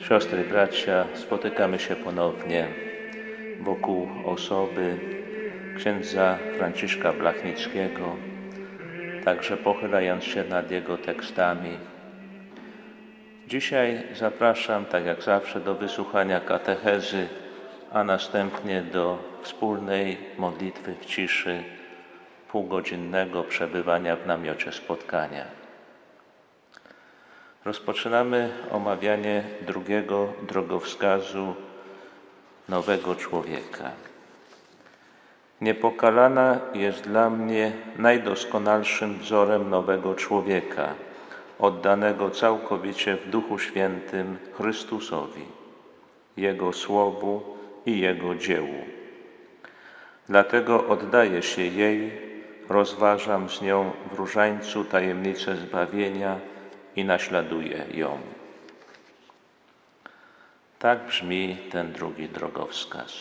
Siostry, bracia, spotykamy się ponownie wokół osoby księdza Franciszka Blachnickiego, także pochylając się nad jego tekstami. Dzisiaj zapraszam, tak jak zawsze, do wysłuchania katechezy, a następnie do wspólnej modlitwy w ciszy, półgodzinnego przebywania w namiocie spotkania. Rozpoczynamy omawianie drugiego drogowskazu nowego człowieka. Niepokalana jest dla mnie najdoskonalszym wzorem nowego człowieka, oddanego całkowicie w Duchu Świętym Chrystusowi, Jego Słowu i Jego dziełu. Dlatego oddaję się jej, rozważam z nią w różańcu tajemnicę zbawienia i naśladuję ją. Tak brzmi ten drugi drogowskaz.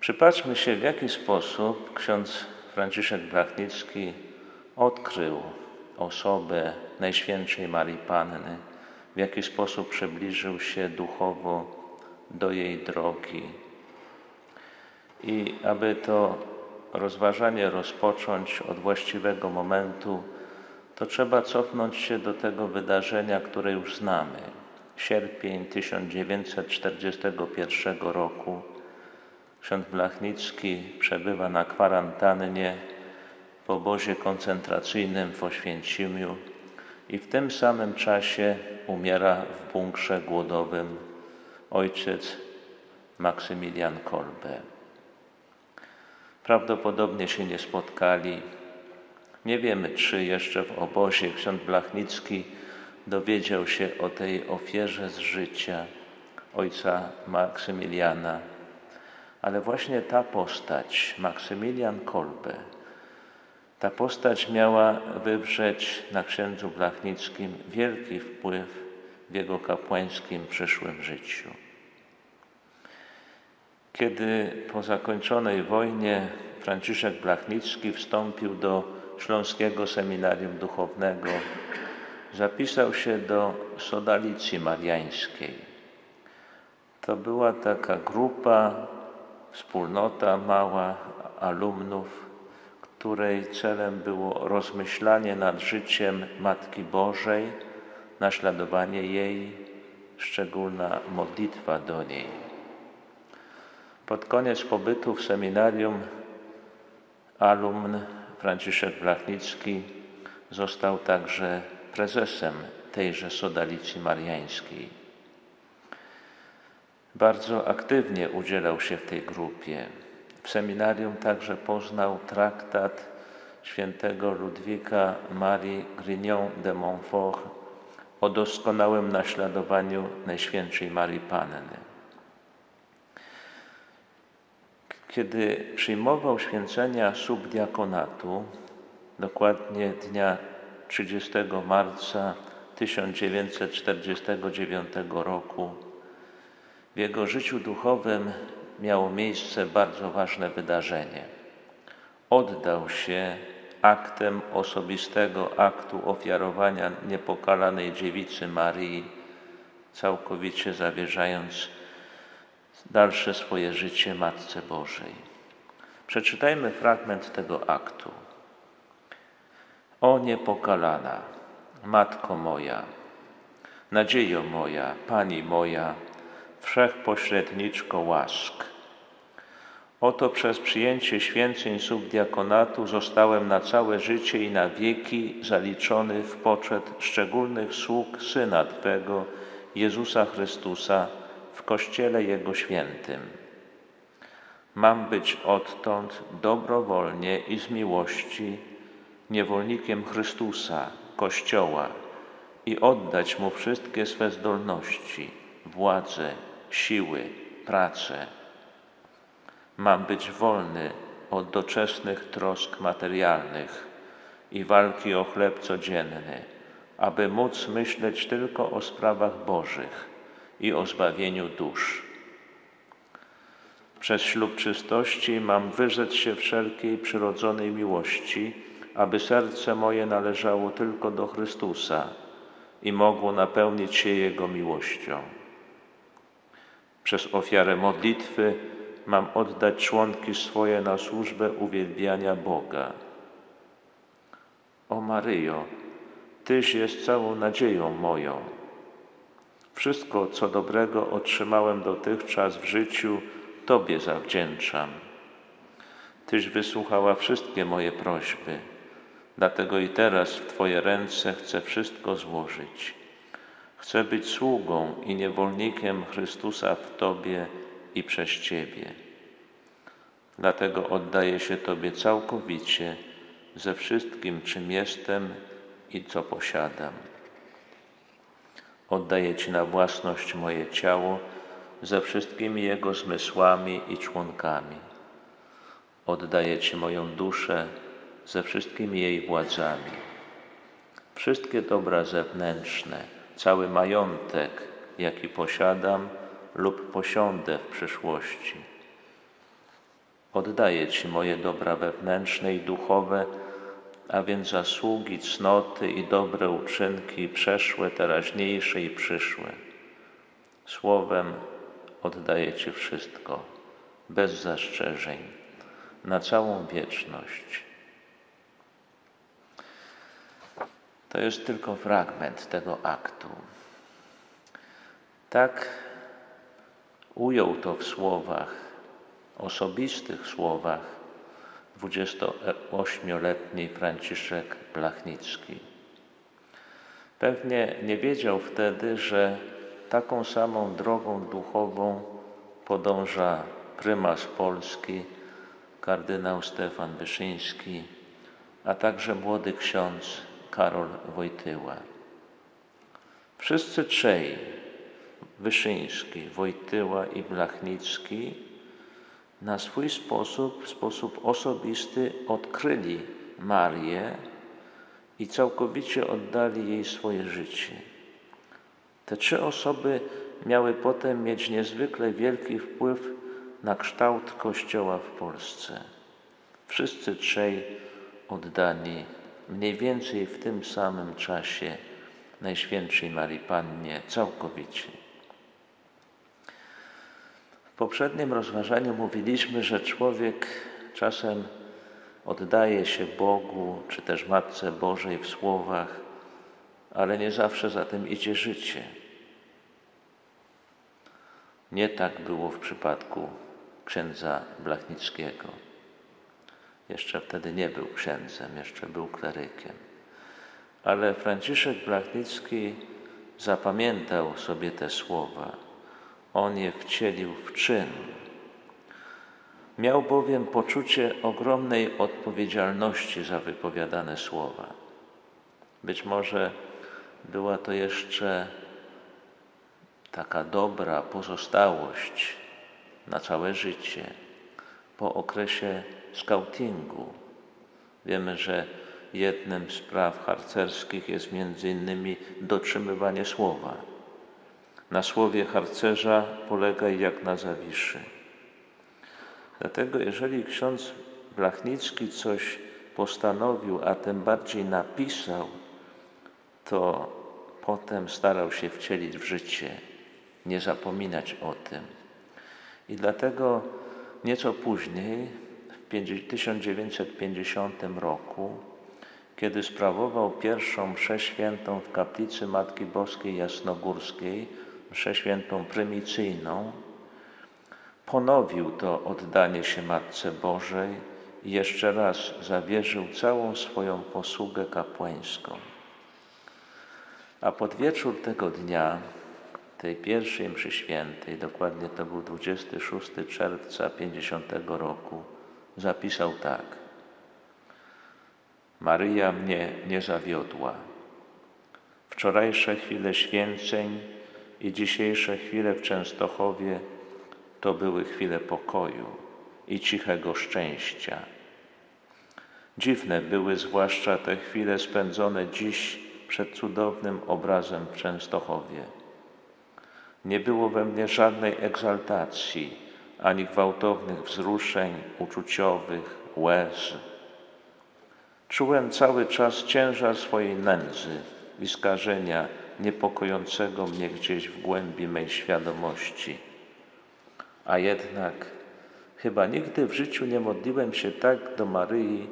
Przypatrzmy się, w jaki sposób ksiądz Franciszek Blachnicki odkrył osobę Najświętszej Marii Panny, w jaki sposób przybliżył się duchowo do jej drogi. I aby to rozważanie rozpocząć od właściwego momentu, to trzeba cofnąć się do tego wydarzenia, które już znamy. Sierpień 1941 roku. Ksiądz Blachnicki przebywa na kwarantannie w obozie koncentracyjnym w Oświęcimiu i w tym samym czasie umiera w bunkrze głodowym ojciec Maksymilian Kolbe. Prawdopodobnie się nie spotkali. Nie wiemy, czy jeszcze w obozie ksiądz Blachnicki dowiedział się o tej ofierze z życia ojca Maksymiliana. Ale właśnie ta postać, Maksymilian Kolbe, ta postać miała wywrzeć na księdzu Blachnickim wielki wpływ w jego kapłańskim przyszłym życiu. Kiedy po zakończonej wojnie Franciszek Blachnicki wstąpił do Śląskiego Seminarium Duchownego, zapisał się do Sodalicji Mariańskiej. To była taka grupa, wspólnota mała alumnów, której celem było rozmyślanie nad życiem Matki Bożej, naśladowanie jej, szczególna modlitwa do niej. Pod koniec pobytu w seminarium alumn Franciszek Blachnicki został także prezesem tejże Sodalicji Mariańskiej. Bardzo aktywnie udzielał się w tej grupie. W seminarium także poznał traktat świętego Ludwika Marii Grignon de Montfort o doskonałym naśladowaniu Najświętszej Marii Panny. Kiedy przyjmował święcenia subdiakonatu, dokładnie dnia 30 marca 1949 roku, w jego życiu duchowym miało miejsce bardzo ważne wydarzenie. Oddał się aktem osobistego aktu ofiarowania niepokalanej dziewicy Marii, całkowicie zawierzając dalsze swoje życie Matce Bożej. Przeczytajmy fragment tego aktu. O niepokalana, Matko moja, nadziejo moja, Pani moja, wszechpośredniczko łask. Oto przez przyjęcie święceń subdiakonatu zostałem na całe życie i na wieki zaliczony w poczet szczególnych sług Syna Twego, Jezusa Chrystusa, w Kościele Jego Świętym. Mam być odtąd dobrowolnie i z miłości niewolnikiem Chrystusa, Kościoła i oddać Mu wszystkie swe zdolności, władzę, siły, pracę. Mam być wolny od doczesnych trosk materialnych i walki o chleb codzienny, aby móc myśleć tylko o sprawach Bożych i o zbawieniu dusz. Przez ślub czystości mam wyrzec się wszelkiej przyrodzonej miłości, aby serce moje należało tylko do Chrystusa i mogło napełnić się Jego miłością. Przez ofiarę modlitwy mam oddać członki swoje na służbę uwielbiania Boga. O Maryjo, Tyś jest całą nadzieją moją. Wszystko, co dobrego otrzymałem dotychczas w życiu, Tobie zawdzięczam. Tyś wysłuchała wszystkie moje prośby, dlatego i teraz w Twoje ręce chcę wszystko złożyć. Chcę być sługą i niewolnikiem Chrystusa w Tobie i przez Ciebie. Dlatego oddaję się Tobie całkowicie ze wszystkim, czym jestem i co posiadam. Oddaję Ci na własność moje ciało ze wszystkimi jego zmysłami i członkami. Oddaję Ci moją duszę ze wszystkimi jej władzami. Wszystkie dobra zewnętrzne, cały majątek, jaki posiadam lub posiądę w przyszłości. Oddaję Ci moje dobra wewnętrzne i duchowe, a więc zasługi, cnoty i dobre uczynki przeszłe, teraźniejsze i przyszłe. Słowem oddaję Ci wszystko, bez zastrzeżeń, na całą wieczność. To jest tylko fragment tego aktu. Tak ujął to w słowach, osobistych słowach 28-letni Franciszek Blachnicki. Pewnie nie wiedział wtedy, że taką samą drogą duchową podąża prymas Polski, kardynał Stefan Wyszyński, a także młody ksiądz Karol Wojtyła. Wszyscy trzej, Wyszyński, Wojtyła i Blachnicki, na swój sposób, w sposób osobisty odkryli Marię i całkowicie oddali jej swoje życie. Te trzy osoby miały potem mieć niezwykle wielki wpływ na kształt Kościoła w Polsce. Wszyscy trzej oddani mniej więcej w tym samym czasie Najświętszej Marii Pannie całkowicie. W poprzednim rozważaniu mówiliśmy, że człowiek czasem oddaje się Bogu czy też Matce Bożej w słowach, ale nie zawsze za tym idzie życie. Nie tak było w przypadku księdza Blachnickiego. Jeszcze wtedy nie był księdzem, jeszcze był klerykiem. Ale Franciszek Blachnicki zapamiętał sobie te słowa. On je wcielił w czyn. Miał bowiem poczucie ogromnej odpowiedzialności za wypowiadane słowa. Być może była to jeszcze taka dobra pozostałość na całe życie po okresie skautingu. Wiemy, że jednym z praw harcerskich jest między innymi dotrzymywanie słowa. Na słowie harcerza polegaj jak na zawiszy. Dlatego jeżeli ksiądz Blachnicki coś postanowił, a tym bardziej napisał, to potem starał się wcielić w życie, nie zapominać o tym. I dlatego nieco później, 1950 roku, kiedy sprawował pierwszą mszę świętą w kaplicy Matki Boskiej Jasnogórskiej, mszę świętą prymicyjną, ponowił to oddanie się Matce Bożej i jeszcze raz zawierzył całą swoją posługę kapłańską. A pod wieczór tego dnia, tej pierwszej mszy świętej, dokładnie to był 26 czerwca 50 roku, zapisał tak. Maryja mnie nie zawiodła. Wczorajsze chwile święceń i dzisiejsze chwile w Częstochowie to były chwile pokoju i cichego szczęścia. Dziwne były zwłaszcza te chwile spędzone dziś przed cudownym obrazem w Częstochowie. Nie było we mnie żadnej egzaltacji, ani gwałtownych wzruszeń uczuciowych, łez. Czułem cały czas ciężar swojej nędzy i skażenia niepokojącego mnie gdzieś w głębi mej świadomości. A jednak chyba nigdy w życiu nie modliłem się tak do Maryi,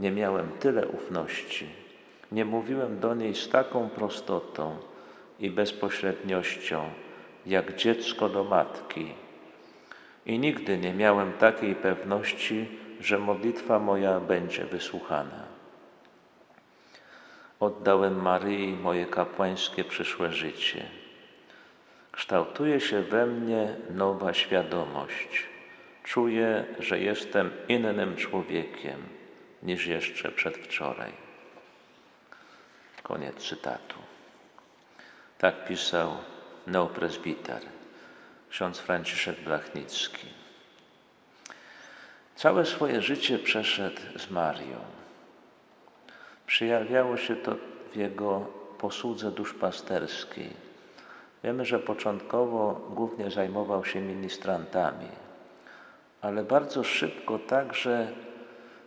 nie miałem tyle ufności. Nie mówiłem do niej z taką prostotą i bezpośredniością, jak dziecko do matki. I nigdy nie miałem takiej pewności, że modlitwa moja będzie wysłuchana. Oddałem Maryi moje kapłańskie przyszłe życie. Kształtuje się we mnie nowa świadomość. Czuję, że jestem innym człowiekiem niż jeszcze przedwczoraj. Koniec cytatu. Tak pisał neopresbiter, ksiądz Franciszek Blachnicki. Całe swoje życie przeszedł z Marią. Przyjawiało się to w jego posłudze duszpasterskiej. Wiemy, że początkowo głównie zajmował się ministrantami, ale bardzo szybko także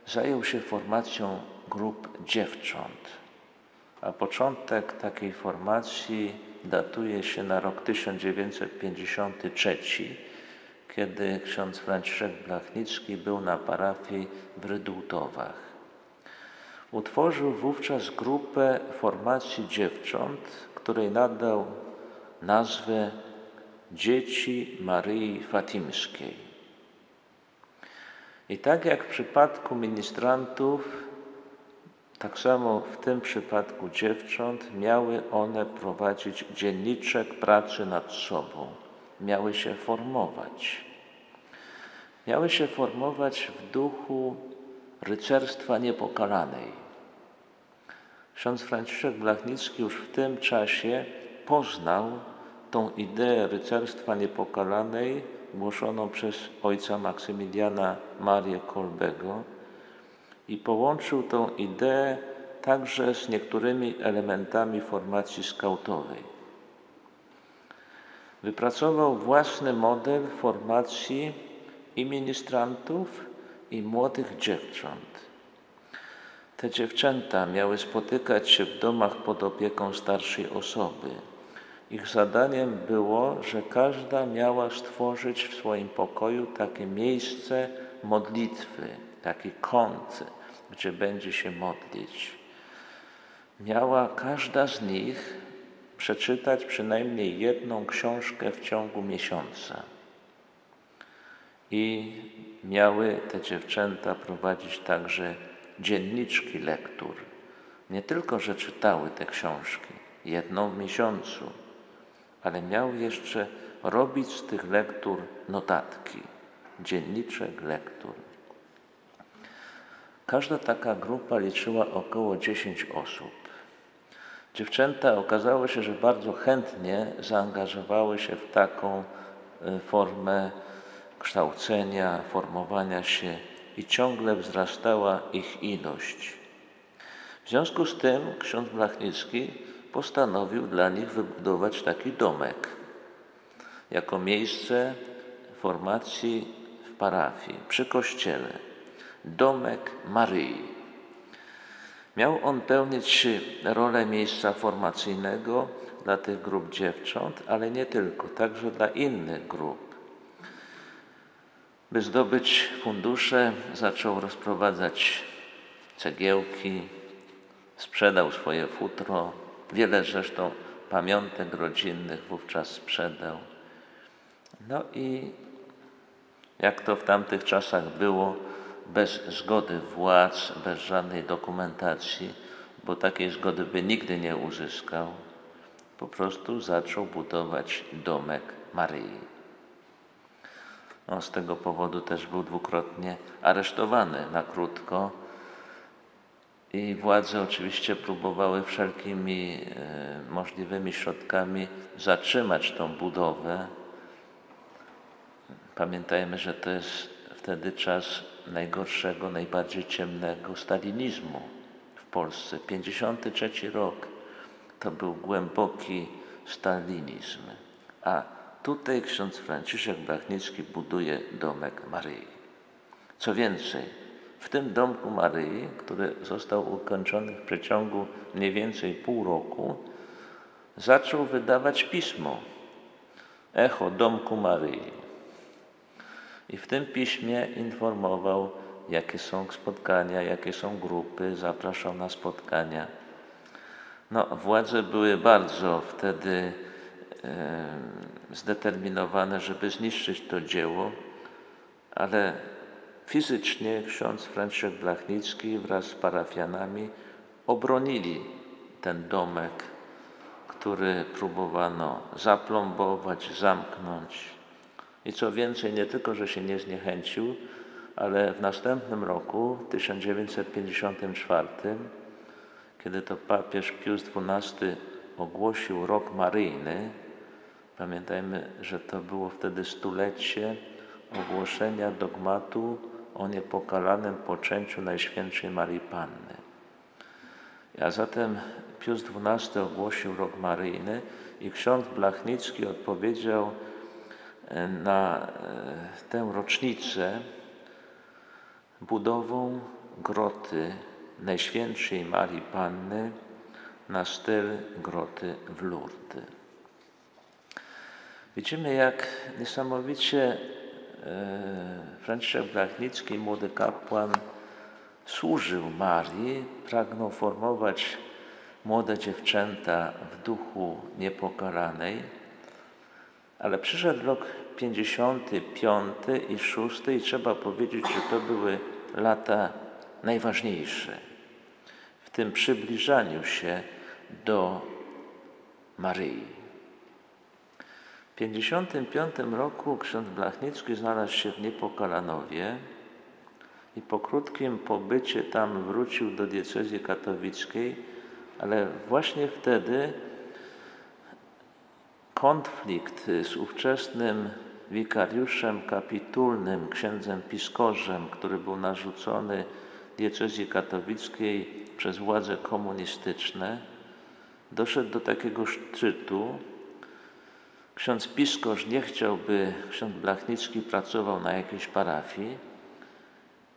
zajął się formacją grup dziewcząt. A początek takiej formacji datuje się na rok 1953, kiedy ksiądz Franciszek Blachnicki był na parafii w Rydultowach. Utworzył wówczas grupę formacji dziewcząt, której nadał nazwę Dzieci Maryi Fatimskiej. I tak jak w przypadku ministrantów, tak samo w tym przypadku dziewcząt miały one prowadzić dzienniczek pracy nad sobą, miały się formować. Miały się formować w duchu rycerstwa niepokalanej. Ksiądz Franciszek Blachnicki już w tym czasie poznał tą ideę rycerstwa niepokalanej głoszoną przez ojca Maksymiliana Marię Kolbego i połączył tą ideę także z niektórymi elementami formacji skautowej. Wypracował własny model formacji i ministrantów, i młodych dziewcząt. Te dziewczęta miały spotykać się w domach pod opieką starszej osoby. Ich zadaniem było, że każda miała stworzyć w swoim pokoju takie miejsce modlitwy, taki kąt, gdzie będzie się modlić. Miała każda z nich przeczytać przynajmniej jedną książkę w ciągu miesiąca. I miały te dziewczęta prowadzić także dzienniczki lektur. Nie tylko, że czytały te książki, jedną w miesiącu, ale miały jeszcze robić z tych lektur notatki, dzienniczek lektur. Każda taka grupa liczyła około 10 osób. Dziewczęta okazało się, że bardzo chętnie zaangażowały się w taką e, formę kształcenia, formowania się i ciągle wzrastała ich ilość. W związku z tym ksiądz Blachnicki postanowił dla nich wybudować taki domek jako miejsce formacji w parafii, przy kościele. Domek Maryi. Miał on pełnić rolę miejsca formacyjnego dla tych grup dziewcząt, ale nie tylko, także dla innych grup. By zdobyć fundusze, zaczął rozprowadzać cegiełki, sprzedał swoje futro, wiele zresztą pamiątek rodzinnych wówczas sprzedał. No i jak to w tamtych czasach było, bez zgody władz, bez żadnej dokumentacji, bo takiej zgody by nigdy nie uzyskał, po prostu zaczął budować domek Maryi. No, z tego powodu też był dwukrotnie aresztowany na krótko. I władze oczywiście próbowały wszelkimi e, możliwymi środkami zatrzymać tą budowę. Pamiętajmy, że to jest wtedy czas najgorszego, najbardziej ciemnego stalinizmu w Polsce. 53 rok. to był głęboki stalinizm. A tutaj ksiądz Franciszek Blachnicki buduje domek Maryi. Co więcej, w tym domku Maryi, który został ukończony w przeciągu mniej więcej pół roku, zaczął wydawać pismo Echo Domku Maryi. I w tym piśmie informował, jakie są spotkania, jakie są grupy, zapraszał na spotkania. No, władze były bardzo wtedy e, zdeterminowane, żeby zniszczyć to dzieło, ale fizycznie ksiądz Franciszek Blachnicki wraz z parafianami obronili ten domek, który próbowano zaplombować, zamknąć. I co więcej, nie tylko, że się nie zniechęcił, ale w następnym roku, w 1954, kiedy to papież Pius XII ogłosił rok maryjny, pamiętajmy, że to było wtedy stulecie ogłoszenia dogmatu o niepokalanym poczęciu Najświętszej Marii Panny. A zatem Pius XII ogłosił rok maryjny i ksiądz Blachnicki odpowiedział na e, tę rocznicę budową groty Najświętszej Marii Panny na styl groty w Lourdes. Widzimy, jak niesamowicie e, Franciszek Blachnicki, młody kapłan, służył Marii, pragnął formować młode dziewczęta w duchu niepokaranej, ale przyszedł rok 55 i 6 i trzeba powiedzieć, że to były lata najważniejsze w tym przybliżaniu się do Maryi. W 1955 roku ksiądz Blachnicki znalazł się w Niepokalanowie i po krótkim pobycie tam wrócił do diecezji katowickiej, ale właśnie wtedy konflikt z ówczesnym wikariuszem kapitulnym, księdzem Piskorzem, który był narzucony diecezji katowickiej przez władze komunistyczne, doszedł do takiego szczytu. Ksiądz Piskorz nie chciał, by ksiądz Blachnicki pracował na jakiejś parafii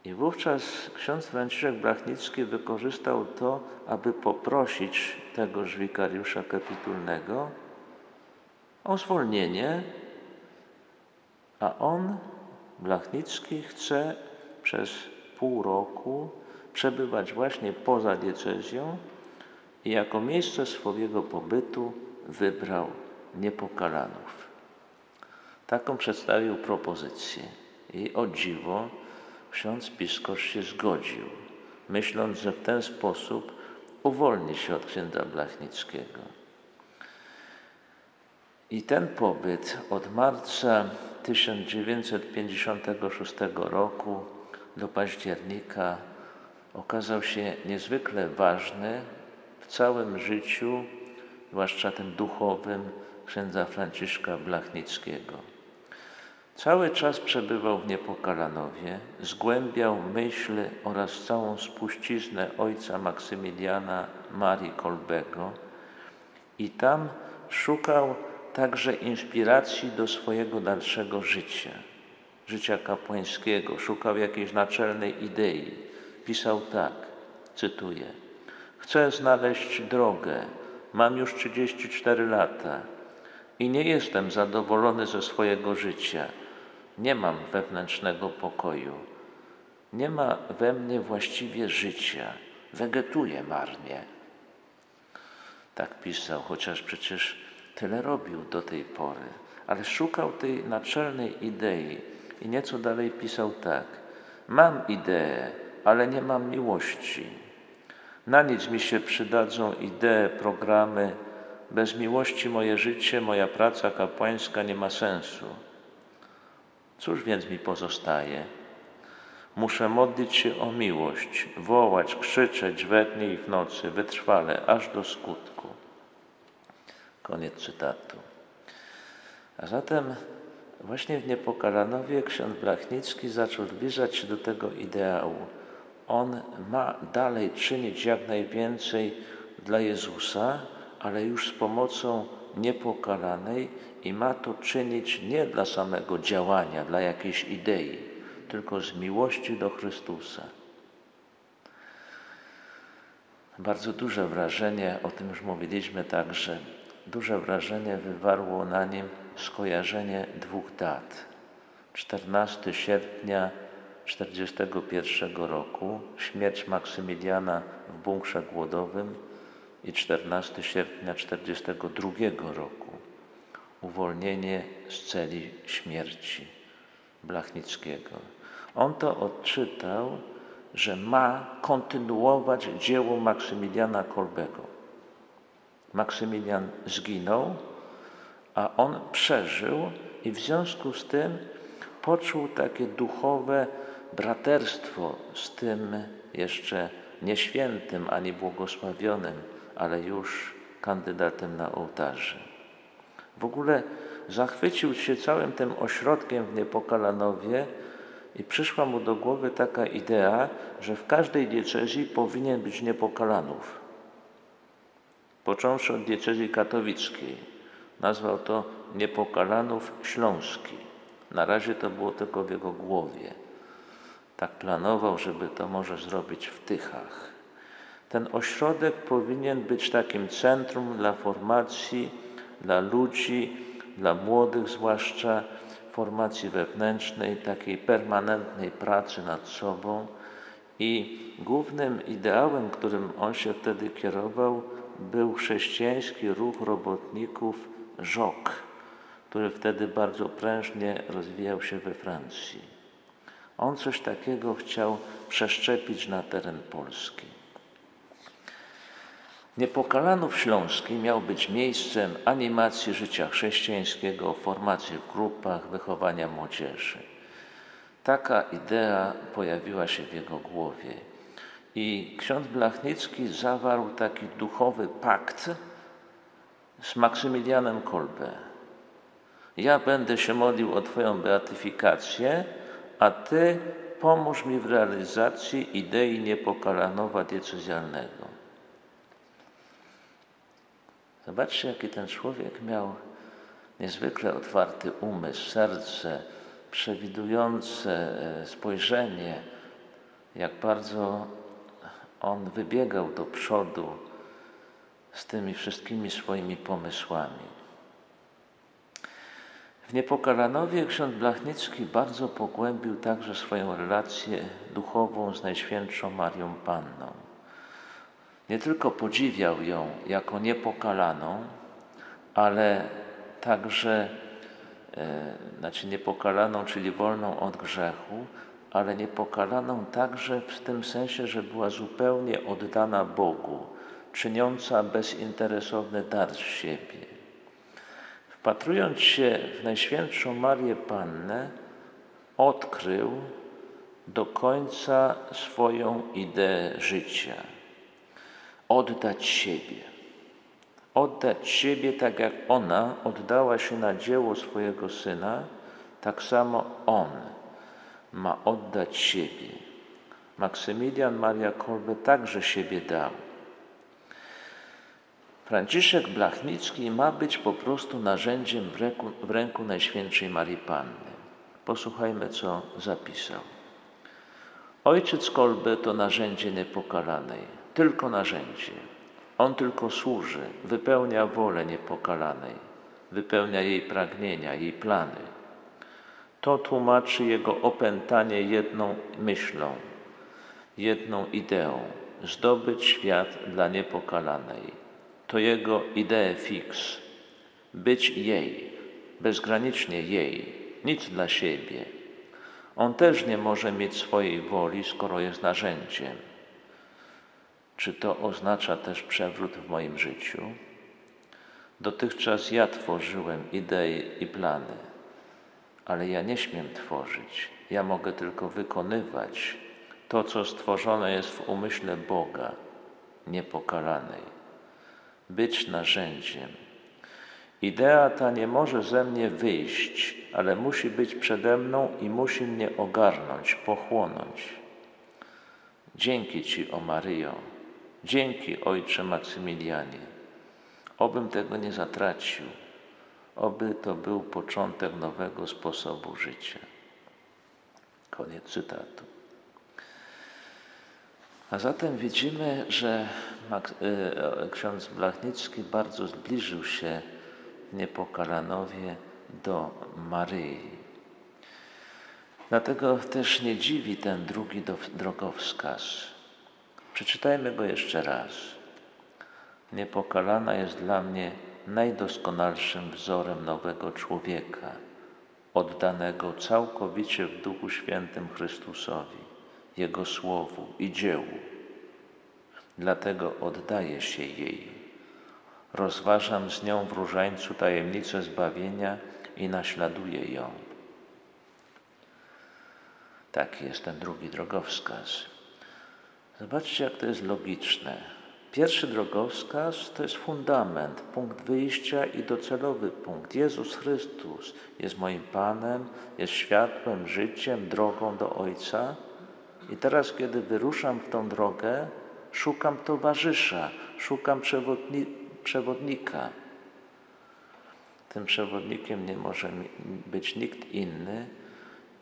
i wówczas ksiądz Franciszek Blachnicki wykorzystał to, aby poprosić tegoż wikariusza kapitulnego o zwolnienie, a on, Blachnicki, chce przez pół roku przebywać właśnie poza diecezją i jako miejsce swojego pobytu wybrał Niepokalanów. Taką przedstawił propozycję i o dziwo ksiądz Piskosz się zgodził, myśląc, że w ten sposób uwolni się od księdza Blachnickiego. I ten pobyt od marca 1956 roku do października okazał się niezwykle ważny w całym życiu, zwłaszcza tym duchowym, księdza Franciszka Blachnickiego. Cały czas przebywał w Niepokalanowie, zgłębiał myśl oraz całą spuściznę ojca Maksymiliana Marii Kolbego i tam szukał także inspiracji do swojego dalszego życia, życia kapłańskiego. Szukał jakiejś naczelnej idei. Pisał tak, cytuję: Chcę znaleźć drogę. Mam już 34 lata i nie jestem zadowolony ze swojego życia. Nie mam wewnętrznego pokoju. Nie ma we mnie właściwie życia. Wegetuję marnie. Tak pisał, chociaż przecież Tyle robił do tej pory, ale szukał tej naczelnej idei i nieco dalej pisał tak: Mam ideę, ale nie mam miłości. Na nic mi się przydadzą idee, programy. Bez miłości moje życie, moja praca kapłańska nie ma sensu. Cóż więc mi pozostaje? Muszę modlić się o miłość, wołać, krzyczeć we dnie i w nocy, wytrwale, aż do skutku. Koniec cytatu. A zatem właśnie w Niepokalanowie ksiądz Blachnicki zaczął zbliżać się do tego ideału. On ma dalej czynić jak najwięcej dla Jezusa, ale już z pomocą niepokalanej i ma to czynić nie dla samego działania, dla jakiejś idei, tylko z miłości do Chrystusa. Bardzo duże wrażenie, o tym już mówiliśmy także, duże wrażenie wywarło na nim skojarzenie dwóch dat. 14 sierpnia 1941 roku śmierć Maksymiliana w bunkrze głodowym i 14 sierpnia 1942 roku uwolnienie z celi śmierci Blachnickiego. On to odczytał, że ma kontynuować dzieło Maksymiliana Kolbego. Maksymilian zginął, a on przeżył i w związku z tym poczuł takie duchowe braterstwo z tym jeszcze nieświętym ani błogosławionym, ale już kandydatem na ołtarze. W ogóle zachwycił się całym tym ośrodkiem w Niepokalanowie i przyszła mu do głowy taka idea, że w każdej diecezji powinien być Niepokalanów. Począwszy od diecezji katowickiej. Nazwał to Niepokalanów Śląski. Na razie to było tylko w jego głowie. Tak planował, żeby to może zrobić w Tychach. Ten ośrodek powinien być takim centrum dla formacji, dla ludzi, dla młodych zwłaszcza, formacji wewnętrznej, takiej permanentnej pracy nad sobą. I głównym ideałem, którym on się wtedy kierował, był chrześcijański ruch robotników żok, który wtedy bardzo prężnie rozwijał się we Francji. On coś takiego chciał przeszczepić na teren Polski. Niepokalanów Śląski miał być miejscem animacji życia chrześcijańskiego, formacji w grupach, wychowania młodzieży. Taka idea pojawiła się w jego głowie. I ksiądz Blachnicki zawarł taki duchowy pakt z Maksymilianem Kolbe. Ja będę się modlił o Twoją beatyfikację, a Ty pomóż mi w realizacji idei niepokalanowa diecezjalnego. Zobaczcie, jaki ten człowiek miał niezwykle otwarty umysł, serce, przewidujące e, spojrzenie, jak bardzo on wybiegał do przodu z tymi wszystkimi swoimi pomysłami. W Niepokalanowie ksiądz Blachnicki bardzo pogłębił także swoją relację duchową z Najświętszą Marią Panną. Nie tylko podziwiał ją jako niepokalaną, ale także, e, znaczy niepokalaną, czyli wolną od grzechu, ale niepokalaną także w tym sensie, że była zupełnie oddana Bogu, czyniąca bezinteresowny dar z siebie. Wpatrując się w Najświętszą Marię Pannę, odkrył do końca swoją ideę życia. Oddać siebie. Oddać siebie tak jak ona oddała się na dzieło swojego syna, tak samo on ma oddać siebie. Maksymilian Maria Kolbe także siebie dał. Franciszek Blachnicki ma być po prostu narzędziem w ręku, w ręku Najświętszej Marii Panny. Posłuchajmy, co zapisał. Ojciec Kolbe to narzędzie niepokalanej, tylko narzędzie. On tylko służy, wypełnia wolę niepokalanej, wypełnia jej pragnienia, jej plany. To tłumaczy jego opętanie jedną myślą, jedną ideą zdobyć świat dla niepokalanej to jego idee fix. Być jej, bezgranicznie jej, nic dla siebie. On też nie może mieć swojej woli, skoro jest narzędziem. Czy to oznacza też przewrót w moim życiu? Dotychczas ja tworzyłem idee i plany, ale ja nie śmiem tworzyć. Ja mogę tylko wykonywać to, co stworzone jest w umyśle Boga, niepokalanej być narzędziem. Idea ta nie może ze mnie wyjść, ale musi być przede mną i musi mnie ogarnąć, pochłonąć. Dzięki Ci, o Maryjo, dzięki Ojcze Maksymilianie. Obym tego nie zatracił, oby to był początek nowego sposobu życia. Koniec cytatu. A zatem widzimy, że e, ksiądz Blachnicki bardzo zbliżył się w Niepokalanowie do Maryi. Dlatego też nie dziwi ten drugi drogowskaz. Przeczytajmy go jeszcze raz. Niepokalana jest dla mnie najdoskonalszym wzorem nowego człowieka, oddanego całkowicie w Duchu Świętym Chrystusowi, Jego Słowu i dziełu. Dlatego oddaję się jej. Rozważam z nią w różańcu tajemnicę zbawienia i naśladuję ją. Taki jest ten drugi drogowskaz. Zobaczcie, jak to jest logiczne. Pierwszy drogowskaz to jest fundament, punkt wyjścia i docelowy punkt. Jezus Chrystus jest moim Panem, jest światłem, życiem, drogą do Ojca. I teraz, kiedy wyruszam w tą drogę, szukam towarzysza, szukam przewodni przewodnika. Tym przewodnikiem nie może być nikt inny,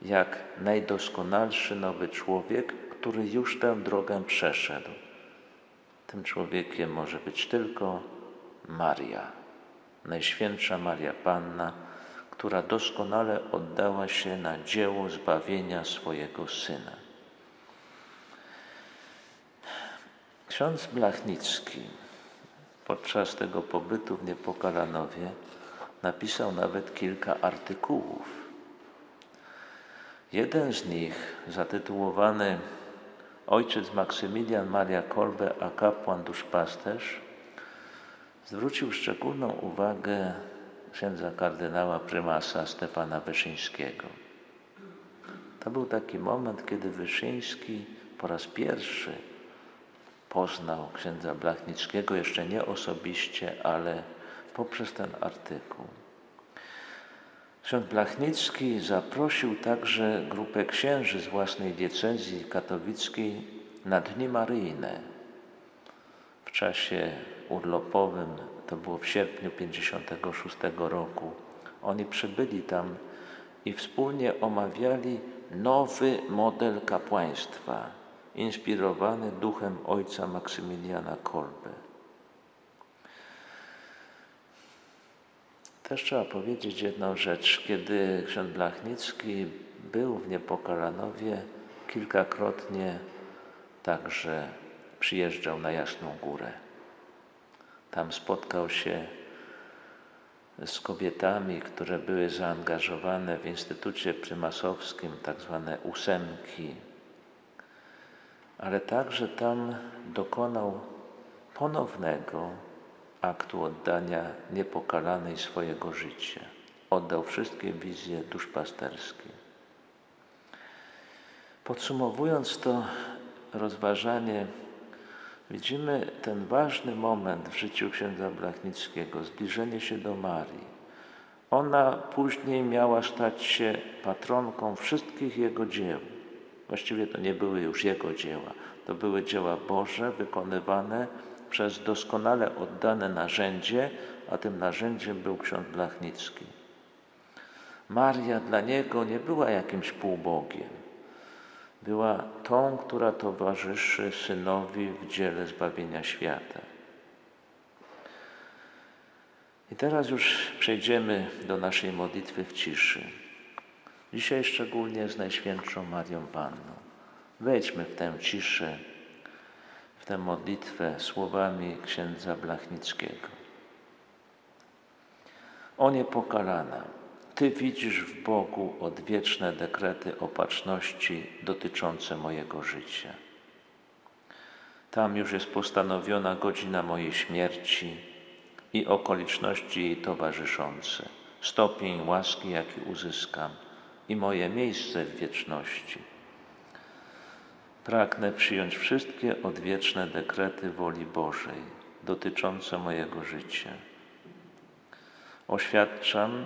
jak najdoskonalszy nowy człowiek, który już tę drogę przeszedł. Tym człowiekiem może być tylko Maria, Najświętsza Maria Panna, która doskonale oddała się na dzieło zbawienia swojego Syna. Ksiądz Blachnicki podczas tego pobytu w Niepokalanowie napisał nawet kilka artykułów Jeden z nich, zatytułowany Ojciec Maksymilian Maria Kolbe, a kapłan duszpasterz, zwrócił szczególną uwagę księdza kardynała prymasa Stefana Wyszyńskiego. To był taki moment, kiedy Wyszyński po raz pierwszy poznał księdza Blachnickiego, jeszcze nie osobiście, ale poprzez ten artykuł. Ksiądz Blachnicki zaprosił także grupę księży z własnej diecezji katowickiej na Dni Maryjne. W czasie urlopowym, to było w sierpniu 56 roku, oni przybyli tam i wspólnie omawiali nowy model kapłaństwa, inspirowany duchem ojca Maksymiliana Kolbe. Też trzeba powiedzieć jedną rzecz. Kiedy ksiądz Blachnicki był w Niepokalanowie, kilkakrotnie także przyjeżdżał na Jasną Górę. Tam spotkał się z kobietami, które były zaangażowane w Instytucie Prymasowskim, tak zwane ósemki, ale także tam dokonał ponownego aktu oddania niepokalanej swojego życia. Oddał wszystkie wizje duszpasterskie. Podsumowując to rozważanie, widzimy ten ważny moment w życiu księdza Blachnickiego, zbliżenie się do Marii. Ona później miała stać się patronką wszystkich jego dzieł. Właściwie to nie były już jego dzieła, to były dzieła Boże wykonywane przez doskonale oddane narzędzie, a tym narzędziem był ksiądz Blachnicki. Maria dla niego nie była jakimś półbogiem. Była tą, która towarzyszy synowi w dziele zbawienia świata. I teraz już przejdziemy do naszej modlitwy w ciszy. Dzisiaj szczególnie z Najświętszą Marią Panną. Wejdźmy w tę ciszę tę modlitwę słowami księdza Blachnickiego. O niepokalana, Ty widzisz w Bogu odwieczne dekrety opatrzności dotyczące mojego życia. Tam już jest postanowiona godzina mojej śmierci i okoliczności jej towarzyszące, stopień łaski, jaki uzyskam i moje miejsce w wieczności Pragnę przyjąć wszystkie odwieczne dekrety woli Bożej dotyczące mojego życia. Oświadczam,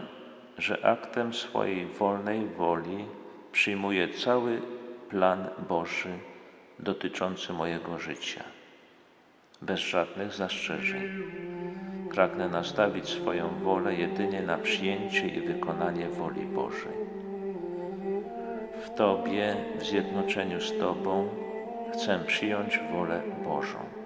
że aktem swojej wolnej woli przyjmuję cały plan Boży dotyczący mojego życia, bez żadnych zastrzeżeń. pragnę nastawić swoją wolę jedynie na przyjęcie i wykonanie woli Bożej. W Tobie, w zjednoczeniu z Tobą, chcę przyjąć wolę Bożą.